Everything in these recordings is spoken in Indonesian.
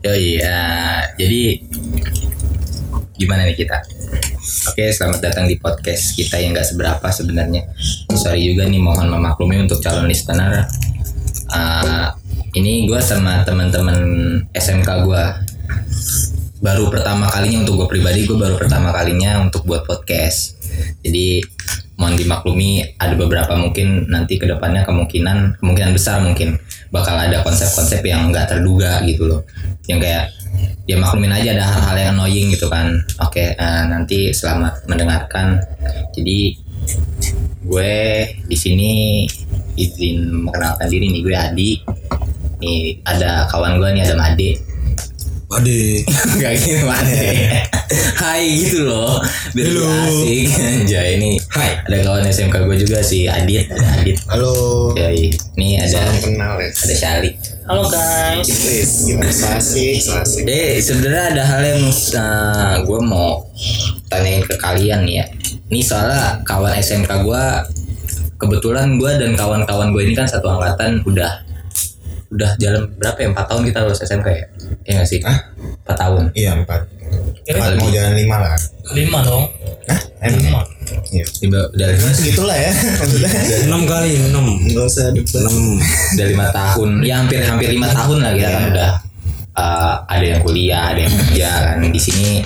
Oh iya, jadi gimana nih kita? Oke, selamat datang di podcast kita yang nggak seberapa sebenarnya. Sorry juga nih, mohon memaklumi untuk calon listener. Uh, ini gue sama teman-teman SMK gue baru pertama kalinya untuk gue pribadi gue baru pertama kalinya untuk buat podcast. Jadi mohon dimaklumi ada beberapa mungkin nanti ke depannya kemungkinan kemungkinan besar mungkin bakal ada konsep-konsep yang nggak terduga gitu loh. Yang kayak ya maklumin aja ada hal-hal yang annoying gitu kan. Oke uh, nanti selamat mendengarkan. Jadi gue di sini izin mengenalkan diri nih. Gue Adi. Nih ada kawan gue nih ada Made Ade. Gak gitu Made Hai gitu loh Biar Halo. lebih asik Anjay ini Hai Ada kawan SMK gue juga si Adit Ada Adit Halo. Yoi Ini ada Salam kenal ya. Ada Syali Halo guys. Wis, gimana sih? Selasih. Eh sebenarnya ada hal yang uh, gue mau tanyain ke kalian nih ya. Ini soalnya kawan SMK gue kebetulan gue dan kawan-kawan gue ini kan satu angkatan udah udah jalan berapa ya empat tahun kita lulus SMK ya? Iya gak sih? Hah? Empat tahun. Iya empat. Empat mau jalan lima lah. lima dong. Hah? Emang? Lima. Iya. Tiba udah lima, Segitulah ya. Maksudnya. enam kali enam Enggak usah enam udah lima tahun. Ya hampir hampir lima tahun lah kita kan Iya. udah uh, ada yang kuliah, ada yang kerja kan di sini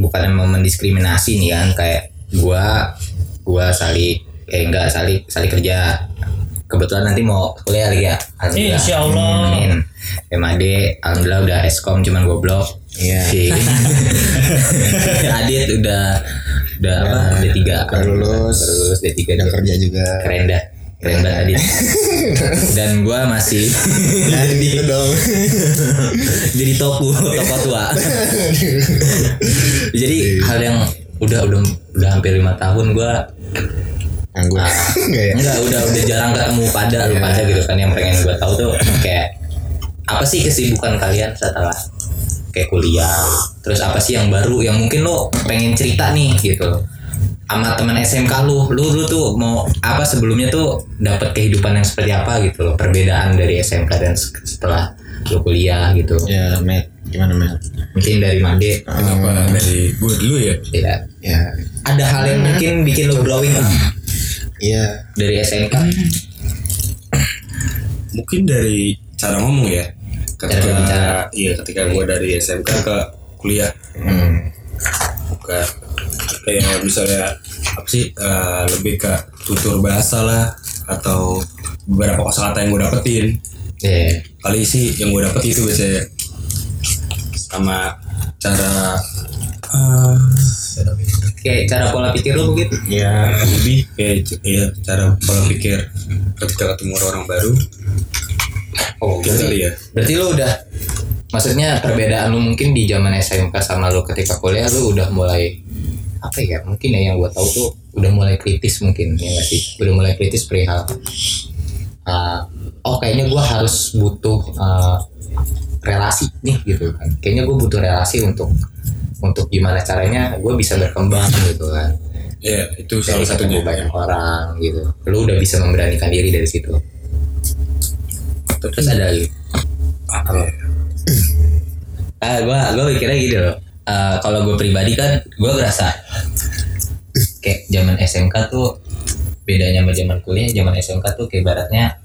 bukan mau mendiskriminasi nih kan kayak gua gua salik eh enggak salik salik kerja kebetulan nanti mau kuliah lagi ya alhamdulillah Insya Allah. Amin. MAD alhamdulillah udah eskom cuman goblok Iya. Si- Adit udah udah apa D3 baru lulus. baru lulus D3 Udah juga. kerja juga. keren dah keren banget Adit dan gua masih Nah, gitu dong. jadi topu topo tua jadi hal yang udah udah udah hampir lima tahun gua Nganggur. Enggak ya? enggak udah udah jarang ketemu pada lu Iya. pada gitu kan yang pengen gua tahu tuh kayak apa sih kesibukan kalian setelah kayak kuliah terus apa sih yang baru yang mungkin lo pengen cerita nih gitu sama teman SMK lu, lu lu tuh mau apa sebelumnya tuh dapat kehidupan yang seperti apa gitu loh perbedaan dari SMK dan se- setelah lu kuliah gitu Ya, Met. Gimana, Met? mungkin dari Made kenapa dari gue dulu ya tidak Ya, ada hal yang mungkin bikin lo growing up iya. dari SMK mungkin dari cara ngomong ya ketika iya ketika gue dari SMK ke kuliah Hmm. bukan kayak misalnya apa sih eh, lebih ke tutur bahasa lah atau beberapa kosakata yang gue dapetin Iya. kali sih yang gue dapet itu biasanya sama cara eh, kayak cara pola pikir lo begitu ya lebih kayak ya, cara pola pikir ketika ketemu orang baru. Oh gitu kali ya. berarti lo udah maksudnya perbedaan lu mungkin di zaman SMK sama lu ketika kuliah lu udah mulai apa ya mungkin ya yang gua tahu tuh udah mulai kritis mungkin ya nggak sih? Udah mulai kritis perihal uh, oh kayaknya gua harus butuh uh, relasi nih gitu kan. Kayaknya gua butuh relasi untuk untuk gimana caranya gue bisa berkembang gitu kan. Ya itu salah ketemu banyak orang gitu. Lu udah bisa memberanikan diri dari situ. Terus ada lagi? Apa? Ya? ah gua gua mikirnya gitu loh. Eh, kalau gue pribadi kan gue ngerasa kayak zaman SMK tuh bedanya sama zaman kuliah zaman SMK tuh kayak ibaratnya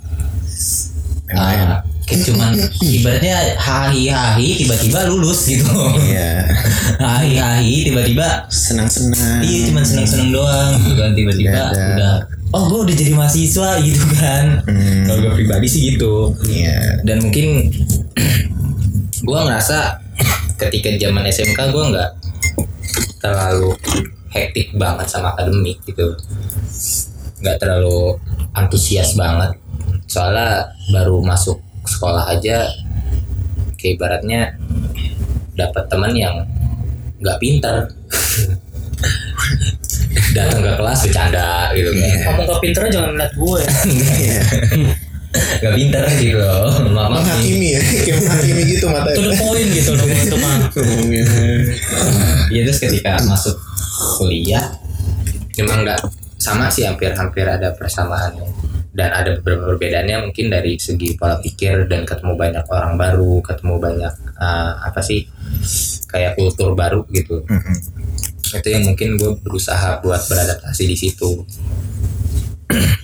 Main-main. Kayak cuman ibaratnya hahi hahi tiba-tiba lulus gitu Iya. hahi hahi tiba-tiba Senang-senang. iya cuman seneng-seneng doang gitu kan tiba-tiba udah oh gue udah jadi mahasiswa gitu kan Hmm. kalau gue pribadi sih gitu Iya. dan mungkin gue ngerasa ketika zaman SMK gue nggak terlalu hektik banget sama akademik gitu nggak terlalu antusias banget soalnya baru masuk sekolah aja kayak ibaratnya dapat teman yang nggak pinter datang ke kelas bercanda gitu kan Ngomong ke pinternya jangan ngeliat gue. Nggak pinter gitu loh mama Menghakimi ya. Kayak menghakimi gitu mata. To the point gitu loh itu mah. Iya terus ketika masuk kuliah memang nggak sama sih hampir-hampir ada persamaan dan ada beberapa perbedaannya mungkin dari segi pola pikir dan ketemu banyak orang baru ketemu banyak eh, apa sih kayak kultur baru gitu Mm-mm. itu yang mungkin gue berusaha buat beradaptasi di situ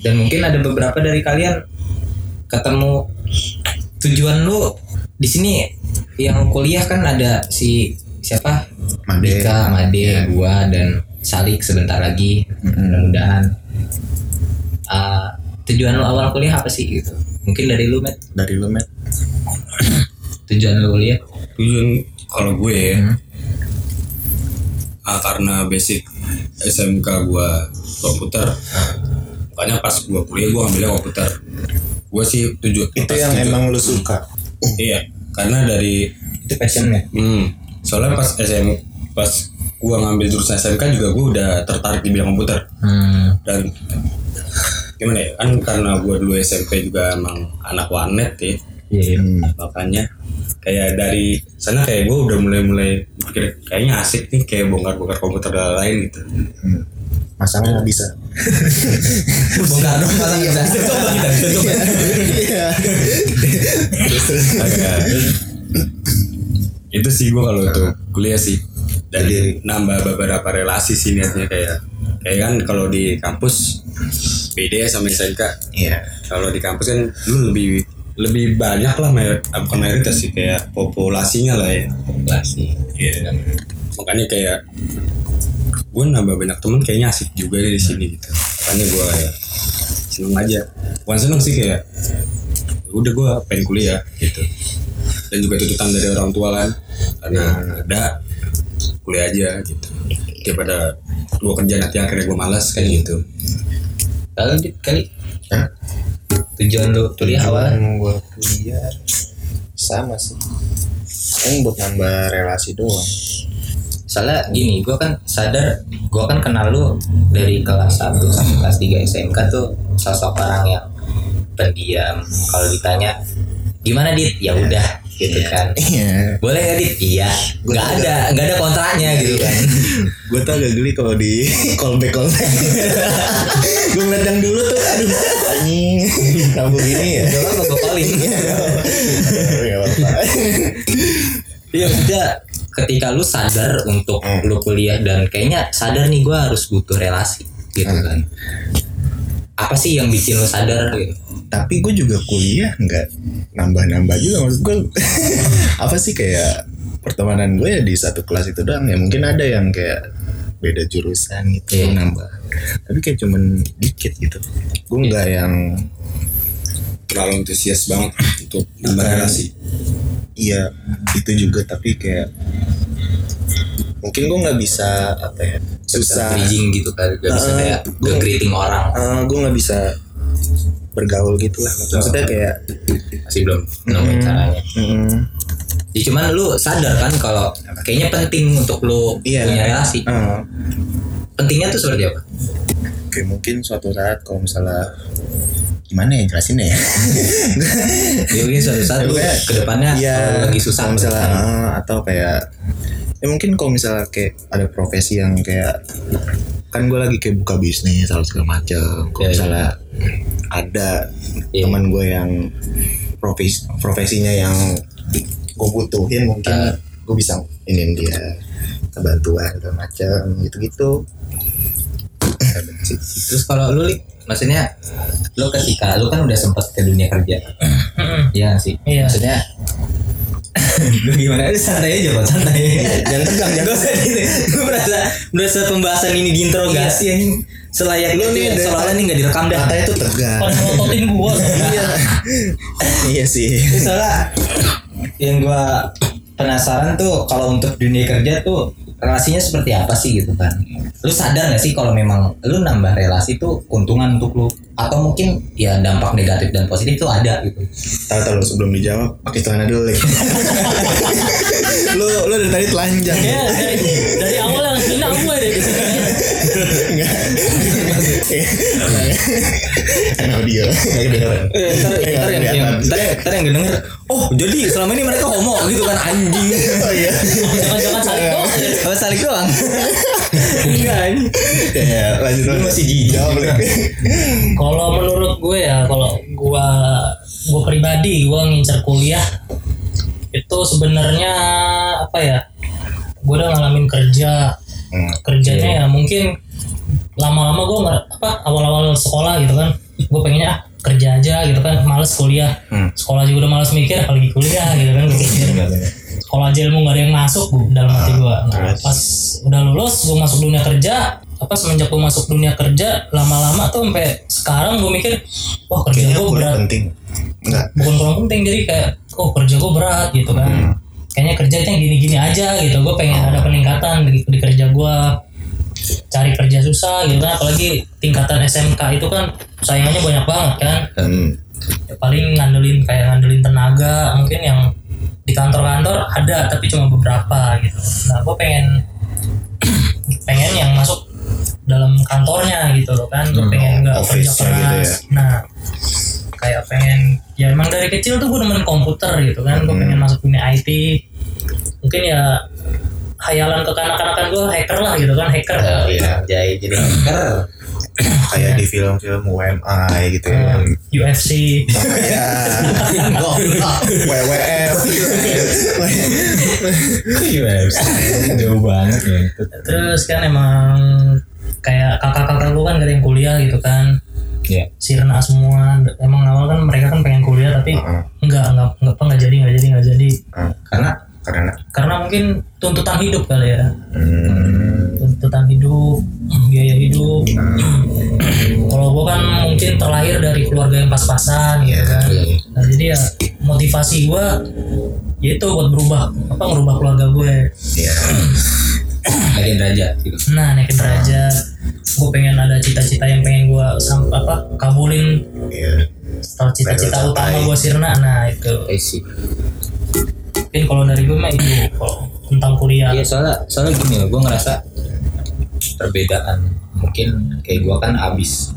dan mungkin ada beberapa dari kalian ketemu tujuan lu di sini yang kuliah kan ada si siapa Made. Dika, Made, Ya. gua dan Salik sebentar lagi mudah-mudahan Uh, tujuan lu awal kuliah apa sih gitu mungkin dari lu Matt Dari lu Matt. tujuan lu kuliah tujuan kalau gue ya, Hmm. ah, karena basic SMK gue komputer makanya pas gue kuliah gue ambilnya komputer gue sih tujuan Itu yang tujuan- emang lu suka. iya karena dari itu passionnya hmm, soalnya pas SM pas gue ngambil jurusan SMK juga gue udah tertarik di bidang komputer hmm. dan gimana ya kan karena gue dulu SMP juga emang anak warnet ya iya iya. Hmm. makanya kayak dari sana kayak gue udah mulai-mulai pikir kayaknya asik nih kayak bongkar-bongkar komputer dan lain gitu Hmm. Masalahnya nggak bisa. bongkar dong malah nggak bisa Iya. Terus terus. Agak. itu sih gue kalau untuk kuliah sih dan nambah beberapa relasi sih niatnya kayak kayak kan kalau di kampus beda ya sama SMK Iya. kalau di kampus kan lu lebih lebih banyak lah mayor, bukan mayoritas sih kayak populasinya lah ya. Populasi. Iya. makanya kayak gue nambah banyak temen kayaknya asik juga deh di sini gitu. Makanya gue kayak seneng aja. Bukan seneng sih kayak "Ya udah gue pengen kuliah gitu. Dan juga tuntutan dari orang tua kan karena ada kuliah aja gitu. Daripada gue kerja nanti akhirnya gue malas kayak gitu. Lalu Dit, kali? Hah? tujuan lu kuliah awal Tujuan gua kuliah sama sih. Kan buat nambah relasi doang. soalnya gini gue kan sadar gue kan kenal lu dari kelas 1 sampai kelas 3 SMK tuh sosok orang yang pendiam. Kalau ditanya gimana dit? Ya udah gitu kan. Iya. boleh nggak dit iya. Nggak ada nggak ada kontraknya gitu kan. Gue tuh agak geli kalau di callback callback. Gue ngeliat yang dulu tuh aduh. Anjing kamu gini ya. Gak apa gue calling. Gak apa-apa. Iya maksudnya ketika lu sadar untuk Hmm. lu kuliah dan kayaknya sadar nih gue harus butuh relasi gitu Hmm. kan. Apa sih yang bikin lu sadar gitu tapi gue juga kuliah nggak nambah-nambah juga maksud gue apa sih kayak pertemanan gue ya di satu kelas itu doang ya? Mungkin ada yang kayak beda jurusan gitu Iya. nambah. Tapi kayak cuman dikit gitu. Gue nggak yang terlalu antusias banget untuk nambah relasi. Iya itu juga. Tapi kayak mungkin gue nggak bisa apa ya susah. bridging gitu kan? Gak bisa kayak gua- nge-greeting orang. gue nggak bisa bergaul gitu lah maksudnya kayak masih belum nemuin caranya. Mm, ya cuman lu sadar kan kalau kayaknya penting untuk lu Iya. punya relasi. Eh, pentingnya tuh seperti apa? Kayak mungkin suatu saat kalau misalnya gimana ya jelasinnya ya? Ya mungkin suatu saat lu ke depannya kalau lagi susah kalau misalnya kan. eh, atau kayak ya mungkin kalau misalnya kayak ada profesi yang kayak kan gue lagi kayak buka bisnis atau segala macam kalau Iya, iya. misalnya ada Iya. teman gue yang profes profesinya yang gue butuhin mungkin Ah. gue bisa ini dia kebantuan segala macam gitu gitu terus kalau lu Lik, maksudnya lu ketika lu kan udah sempet ke dunia kerja Iya sih Iya. maksudnya lu gimana? Lu santai aja kok santai. Jangan tegang Gak jangan usah gini Gue merasa Merasa pembahasan ini diinterogasi Iya. anjing. Selayak Lu nih nih Seolah-olah ini gak direkam dah. Katanya tuh tegang. Pada ngototin gua iya. Iya sih. Ini Soalnya Yang gue penasaran tuh Kalau untuk dunia kerja tuh Relasinya seperti apa sih gitu kan? Lu sadar gak sih kalau memang Lu nambah relasi tuh Keuntungan untuk lu? Atau mungkin Ya dampak negatif dan positif tuh ada gitu? Tahu tahu lu sebelum dijawab pakai celana dulu lu lu dari tadi telanjang. Ya dari, dari awal Kan audio. Nggak kedengeran. Eh, ntar, Eh, ntar yang, nggak yang, denger Oh jadi selama ini mereka homo gitu kan anjing Oh iya. Jangan-jangan saling doang. Apa salik doang Enggak ini Ya, lanjut Lu masih jijik. Kalau menurut gue ya, kalau gua gua pribadi gua ngincer kuliah itu sebenarnya apa ya? Gue udah ngalamin kerja, Hmm. kerjanya ya mungkin lama-lama gue nggak apa awal-awal sekolah gitu kan, gue pengennya ah, kerja aja gitu kan, males kuliah, Hmm. sekolah juga udah males mikir apalagi kuliah gitu kan, gue pikir sekolah aja ilmu gak ada yang masuk Bu, dalam hati gue. Nah, pas udah lulus gue masuk dunia kerja, apa semenjak gue masuk dunia kerja lama-lama tuh sampai sekarang gue mikir, wah kerja gue berat, penting. Enggak. bukan kurang penting jadi kayak, oh kerja gue berat gitu kan. Hmm. Kayaknya kerjanya gini-gini aja gitu, gue pengen ada peningkatan di, di kerja gue cari kerja susah gitu kan apalagi tingkatan SMK itu kan saingannya banyak banget kan. Hmm. ya paling ngandelin kayak ngandelin tenaga mungkin yang di kantor-kantor ada tapi cuma beberapa gitu. Nah gue pengen pengen yang masuk dalam kantornya gitu loh kan gue pengen nggak kerja office-nya keras. gitu ya. nah kayak pengen ya emang dari kecil tuh gue demen komputer gitu kan gue pengen masuk dunia IT mungkin ya hayalan kekanak-kanakan gue hacker lah gitu kan hacker Oh iya Jai jadi hacker Kayak di film-film UMI gitu ya. Hmm, UFC Ya. WWF. Jauh banget ya terus kan emang kayak kakak-kakak gue kan gak ada yang kuliah gitu kan Iya sirna semua emang awal kan mereka kan pengen kuliah tapi Heeh. enggak enggak enggak apa enggak jadi enggak jadi enggak jadi Heeh. Karena Karena karena mungkin tuntutan hidup kali ya. Hmm, tuntutan hidup biaya hidup. Kalau gue kan mungkin terlahir dari keluarga yang pas-pasan gitu kan? Iya. nah, jadi ya motivasi gue yaitu buat berubah apa ngerubah keluarga gue ya. Naikin derajat gitu. Nah naikin derajat. Gue pengen ada cita-cita yang pengen gue apa kabulin. Ya Setelah cita-cita utama gue sirna nah itu Mungkin kalau dari gue mah itu kalau tentang kuliah. Iya soalnya soalnya gini loh, gue ngerasa perbedaan mungkin kayak gue kan abis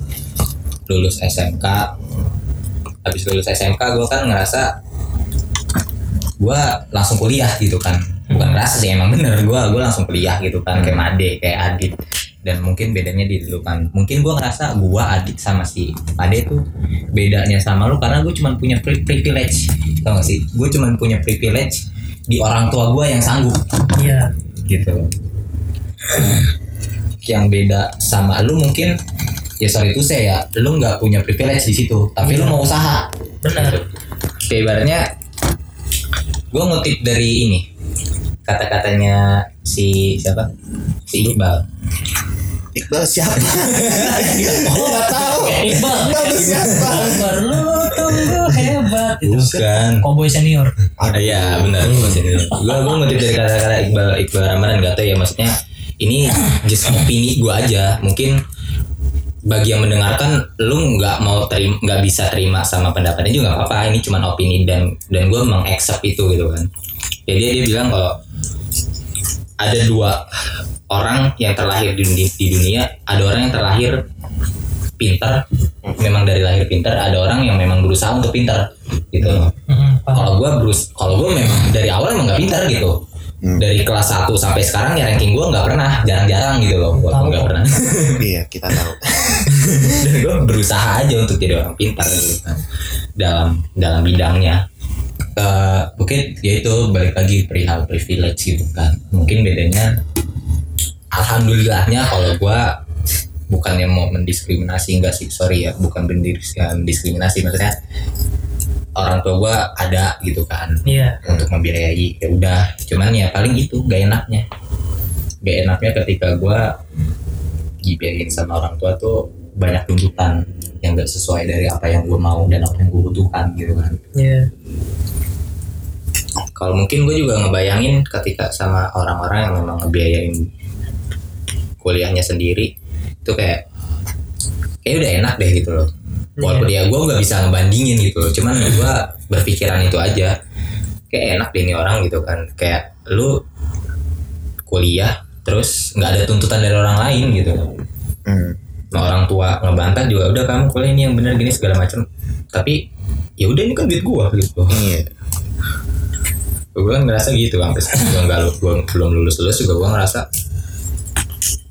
lulus SMK, abis lulus SMK gue kan ngerasa gue langsung kuliah gitu kan, bukan ngerasa sih emang bener gue gue langsung kuliah gitu kan kayak Made kayak Adit. Dan mungkin bedanya di dulu kan. Mungkin gue ngerasa gue Adit sama si Made tuh bedanya sama lu karena gue cuma punya pri- privilege tau gak sih? Gue cuma punya privilege di orang tua gue yang sanggup. Iya. Gitu. Yang beda sama lu mungkin ya sorry itu saya ya lu nggak punya privilege di situ tapi lu mau usaha. Benar. Kayak ibaratnya gue ngutip dari ini kata-katanya si siapa? Si Iqbal Iqbal siapa? oh nggak tahu. Iqbal. Iqbal itu siapa? Iqbal lu tunggu hebat. Bukan. Cowboy senior. Ada ya benar gue gue ngutip dari kata-kata Iqbal Iqbal Ramadan gak tau ya maksudnya ini just opini gue aja. Mungkin bagi yang mendengarkan lu nggak mau terima nggak bisa terima sama pendapatnya juga nggak apa-apa. Ini cuma opini dan dan gue mengaccept itu gitu kan. Jadi dia bilang kalau ada dua orang yang terlahir di dunia, di dunia ada orang yang terlahir pintar memang dari lahir pintar ada orang yang memang berusaha untuk pintar gitu. Mhm, paham. kalau gue berus kalau gue memang dari awal emang nggak pintar gitu. Hmm. dari kelas 1 sampai sekarang ya ranking gue nggak pernah jarang-jarang gitu loh. Tahu. nggak pernah. Iya kita tahu. dan gue berusaha aja untuk jadi orang pintar gitu kan dalam dalam bidangnya. Eh, mungkin ya itu balik lagi perihal privilege gitu kan. Mungkin bedanya alhamdulillahnya kalau gue bukannya mau mendiskriminasi enggak sih. Sorry ya bukan mendiskriminasi. Maksudnya orang tua gue ada gitu kan iya. untuk membiayai. Ya udah cuman ya paling itu gak enaknya. Gak enaknya ketika gue dibiayain sama orang tua tuh banyak tuntutan yang gak sesuai dari apa yang gue mau dan apa yang gue butuhkan gitu kan. Iya. Kalau mungkin gue juga ngebayangin ketika sama orang-orang yang memang ngebiayain kuliahnya sendiri itu kayak kayak udah enak deh gitu loh. Walaupun ya gue nggak bisa ngebandingin gitu loh cuman gue berpikiran itu aja. Kayak enak deh ini orang gitu kan. Kayak lu kuliah terus nggak ada tuntutan dari orang lain gitu. Hmm. Nah, orang tua ngebantah juga udah kamu kuliah ini yang benar gini segala macam tapi ya udah ini kan duit gua gitu. Iya. gue kan ngerasa gitu bang. Terus gue nggak gua belum lulus lulus juga gue ngerasa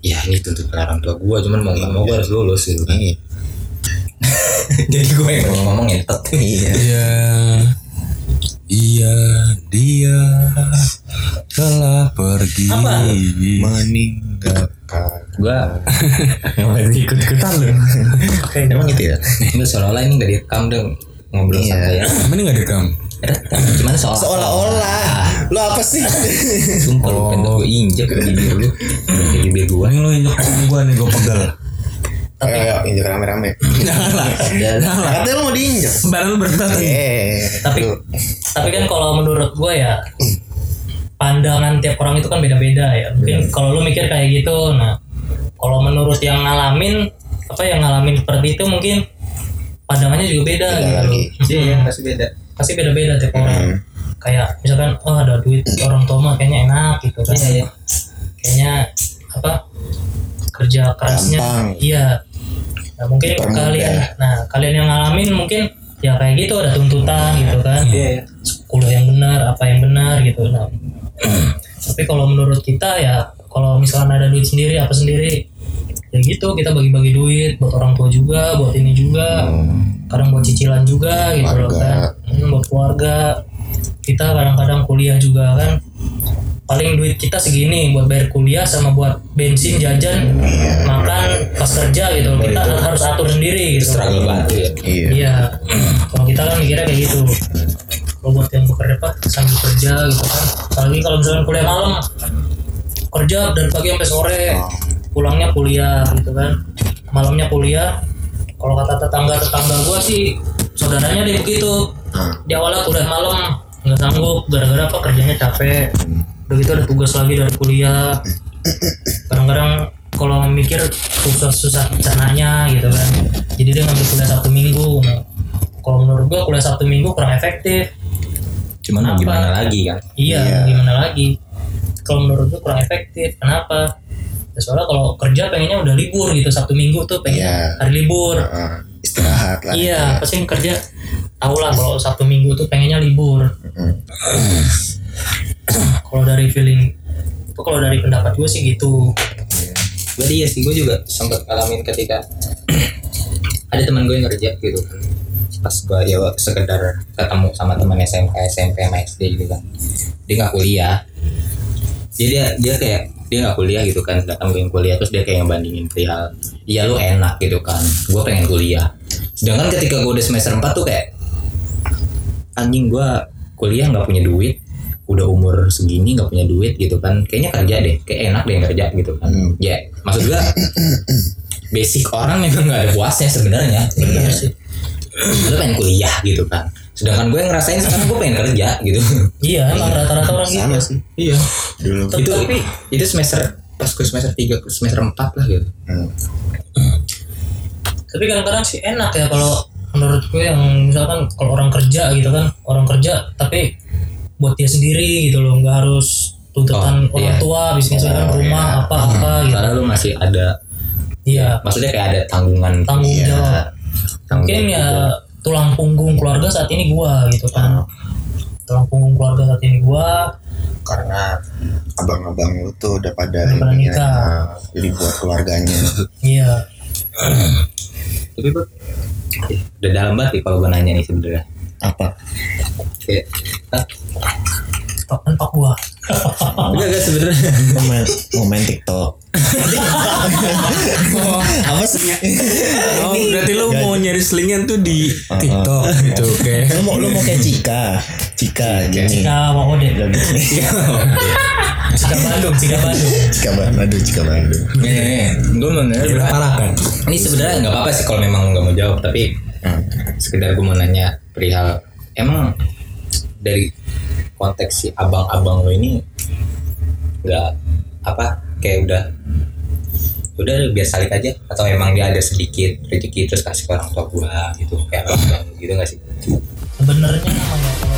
ya ini tuntutan orang tua gue cuman mau nggak mau gue harus lulus gitu kan Iya. jadi gue yang ngomong ngentot Iya. Iya, iya dia telah pergi. Apa? Meninggalkan. gue Ngapain ikut ikutan lu? Emang gitu ya? gue seolah-olah ini nggak direkam dong ngobrol Iya. santai ya Mana nggak direkam? Gimana seolah Seolah-olah. Lu apa sih? sumpah lu kan gue injek bibir lu bibir gue Paling lu injek gua nih gua pegel. Ayo, ayo, injek rame-rame. Jangan lah. Jangan lah. Katanya lu mau diinjek. Badan lu berat. Eh, tapi tapi kan kalau menurut gue ya pandangan tiap orang itu kan beda-beda ya mungkin kalau lu mikir kayak gitu nah kalau menurut yang ngalamin apa yang ngalamin seperti itu mungkin pandangannya juga beda Beda gitu lagi. iya pasti beda pasti beda-beda tiap orang. Kayak misalkan oh ada duit orang tua mah kayaknya enak gitu. Kan Iya, iya. kayaknya apa kerja kerasnya. Iya. Nah mungkin Dipermudah. kalian nah kalian yang ngalamin mungkin ya kayak gitu ada tuntutan gitu kan. Iya iya. kuliah yang benar apa yang benar gitu. Nah tapi kalau menurut kita ya kalau misalkan ada duit sendiri apa sendiri ya gitu kita bagi-bagi duit buat orang tua juga buat ini juga kadang buat cicilan juga gitu loh kan Hmm, buat keluarga. Kita kadang-kadang kuliah juga kan. Paling duit kita segini buat bayar kuliah sama buat bensin jajan makan pas kerja gitu kita harus atur sendiri gitu struggle banget ya. Iya. Iya, kalau kita kan mikirnya kayak gitu. Kalau buat yang bekerja apa sambil kerja gitu kan. Apalagi kalau misalkan kuliah malam, kerja dari pagi sampai sore, pulangnya kuliah gitu kan. Malamnya kuliah. Kalau kata tetangga tetangga gua sih saudaranya dia begitu. Di awalnya kuliah malam nggak sanggup gara-gara apa kerjanya capek. Udah gitu ada tugas lagi dari kuliah. Kadang-kadang kalau mikir susah-susah cernanya gitu kan. Jadi dia ngambil kuliah Sabtu Minggu. Nah, kalau menurut gua kuliah Sabtu Minggu kurang efektif. cuman Kenapa? gimana lagi kan Iya, Iya. gimana lagi? Kalau menurut gua kurang efektif. Kenapa? Ya, soalnya kalau kerja pengennya udah libur gitu Sabtu Minggu tuh pengen Iya. hari libur. Heeh. istirahat lah. Iya, pasti yang kerja tahu lah kalau Sabtu Minggu tuh pengennya libur. kalau dari feeling itu kalau dari pendapat gue sih gitu. gue iya sih gue juga sempat ngalamin ketika ada teman gue yang kerja gitu pas gue ya sekedar ketemu sama teman SMK SMP sama SD gitu kan dia nggak kuliah dia dia dia kayak dia nggak kuliah gitu kan sedangkan gue yang kuliah terus dia kayak ngebandingin perihal iya lu enak gitu kan. Gue pengen kuliah. Sedangkan ketika gue udah semester 4 tuh kayak anjing gue kuliah nggak punya duit udah umur segini nggak punya duit gitu kan. Kayaknya kerja deh kayak enak deh yang kerja gitu kan. Hmm. ya maksud gue basic orang memang nggak ada puasnya sebenarnya. Iya sih. lu pengen kuliah gitu kan sedangkan gue ngerasain sekarang gue pengen kerja gitu Iya, emang rata-rata orang gitu. Sama sih. iya Dulu. Tapi- itu itu semester pas gue semester 3 ke semester 4 lah gitu Hmm. Tapi kadang-kadang sih enak ya kalau menurut gue yang misalkan kalau orang kerja gitu kan, orang kerja tapi buat dia sendiri gitu loh, nggak harus tuntutan Oh, orang iya. tua, bisnis kan rumah apa-apa gitu. karena lu masih ada Iya, maksudnya kayak ada tanggungan tanggung Iya. jawab. tanggung Mungkin ya juga. Tulang punggung keluarga saat ini gua gitu kan. Tulang punggung keluarga saat ini gua Karena abang-abang lu tuh udah pada nikah. jadi buat keluarganya. iya. tapi gue udah dalam banget nih kalau gue nanya nih sebenarnya Apa? kayak ah, Tok mentok gua. Enggak enggak sebenarnya Momen, momen TikTok. Apa sih? Oh, berarti lu mau nyari selingan tuh di TikTok gitu kayak. Lu mau lu mau kayak Cika, Cika gini. Cika mau deh. Cika Bandung, Cika Bandung. Cika Bandung, Cika Bandung. nih gue mau nanya Udah parah kan? ini sebenarnya nggak apa-apa sih kalau memang lu nggak mau jawab tapi Hmm. sekedar gue mau nanya perihal emang dari konteks si abang-abang lo ini nggak apa kayak udah udah biar salik aja atau emang dia ada sedikit rezeki terus kasih ke orang tua gua gitu kayak abang gitu nggak sih? Sebenarnya namanya